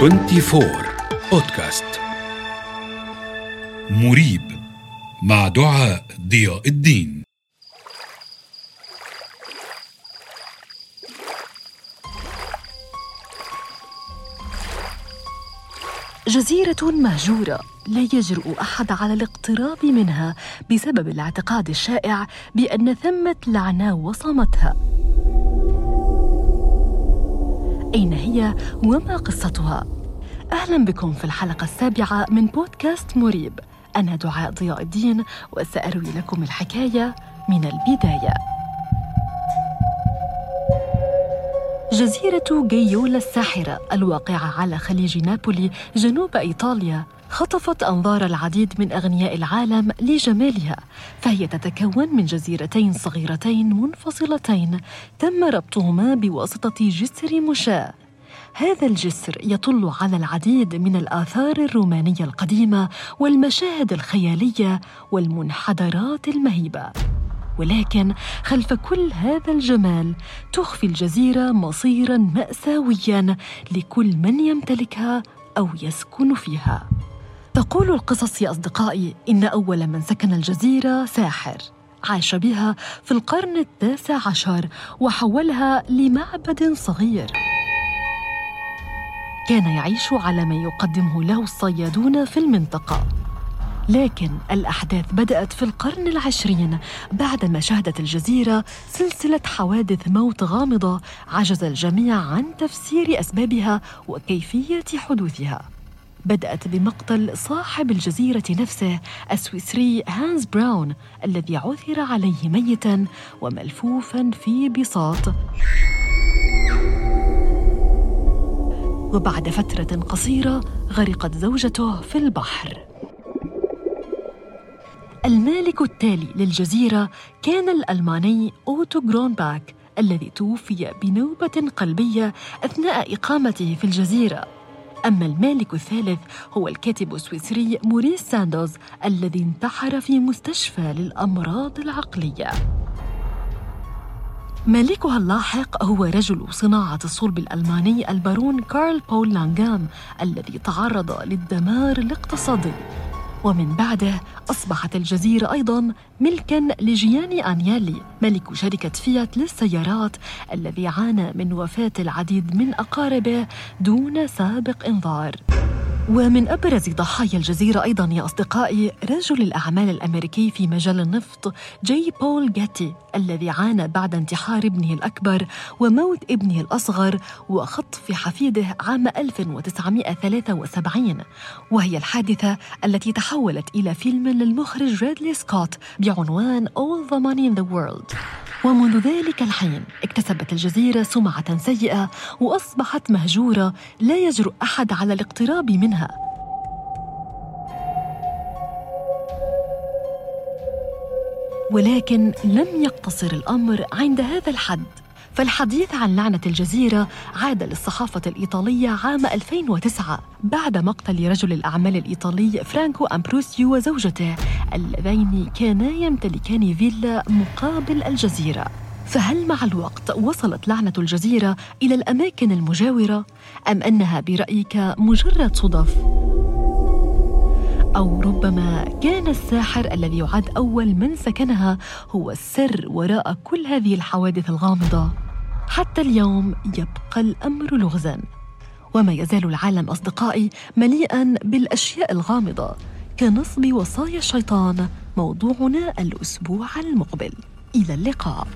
24 بودكاست مريب مع دعاء ضياء الدين. جزيرة مهجورة لا يجرؤ أحد على الاقتراب منها بسبب الاعتقاد الشائع بأن ثمة لعنة وصمتها. أين هي وما قصتها؟ أهلا بكم في الحلقة السابعة من بودكاست مريب أنا دعاء ضياء الدين وسأروي لكم الحكاية من البداية جزيرة جيولا الساحرة الواقعة على خليج نابولي جنوب إيطاليا خطفت أنظار العديد من أغنياء العالم لجمالها فهي تتكون من جزيرتين صغيرتين منفصلتين تم ربطهما بواسطة جسر مشاة هذا الجسر يطل على العديد من الآثار الرومانية القديمة والمشاهد الخيالية والمنحدرات المهيبة. ولكن خلف كل هذا الجمال تخفي الجزيرة مصيرا مأساويا لكل من يمتلكها أو يسكن فيها. تقول القصص يا أصدقائي إن أول من سكن الجزيرة ساحر. عاش بها في القرن التاسع عشر وحولها لمعبد صغير. كان يعيش على ما يقدمه له الصيادون في المنطقة. لكن الأحداث بدأت في القرن العشرين بعدما شهدت الجزيرة سلسلة حوادث موت غامضة عجز الجميع عن تفسير أسبابها وكيفية حدوثها. بدأت بمقتل صاحب الجزيرة نفسه السويسري هانز براون الذي عثر عليه ميتا وملفوفا في بساط. وبعد فترة قصيرة غرقت زوجته في البحر. المالك التالي للجزيرة كان الألماني أوتو جرونباك الذي توفي بنوبة قلبية أثناء إقامته في الجزيرة. أما المالك الثالث هو الكاتب السويسري موريس ساندوز الذي انتحر في مستشفى للأمراض العقلية. مالكها اللاحق هو رجل صناعة الصلب الألماني البارون كارل بول لانغام الذي تعرض للدمار الاقتصادي. ومن بعده أصبحت الجزيرة أيضا ملكا لجياني أنيالي ملك شركة فيات للسيارات الذي عانى من وفاة العديد من أقاربه دون سابق إنذار. ومن أبرز ضحايا الجزيرة أيضا يا أصدقائي رجل الأعمال الأمريكي في مجال النفط جي بول جاتي الذي عانى بعد انتحار ابنه الأكبر وموت ابنه الأصغر وخطف حفيده عام 1973 وهي الحادثة التي تحولت إلى فيلم للمخرج ريدلي سكوت بعنوان All the Money in the World. ومنذ ذلك الحين اكتسبت الجزيرة سمعة سيئة وأصبحت مهجورة لا يجرؤ أحد على الاقتراب منها. ولكن لم يقتصر الأمر عند هذا الحد. فالحديث عن لعنة الجزيرة عاد للصحافة الإيطالية عام 2009 بعد مقتل رجل الأعمال الإيطالي فرانكو أمبروسيو وزوجته اللذين كانا يمتلكان فيلا مقابل الجزيرة فهل مع الوقت وصلت لعنة الجزيرة إلى الأماكن المجاورة أم أنها برأيك مجرد صدف؟ أو ربما كان الساحر الذي يعد أول من سكنها هو السر وراء كل هذه الحوادث الغامضة. حتى اليوم يبقى الأمر لغزا. وما يزال العالم أصدقائي مليئا بالأشياء الغامضة كنصب وصايا الشيطان موضوعنا الأسبوع المقبل. إلى اللقاء.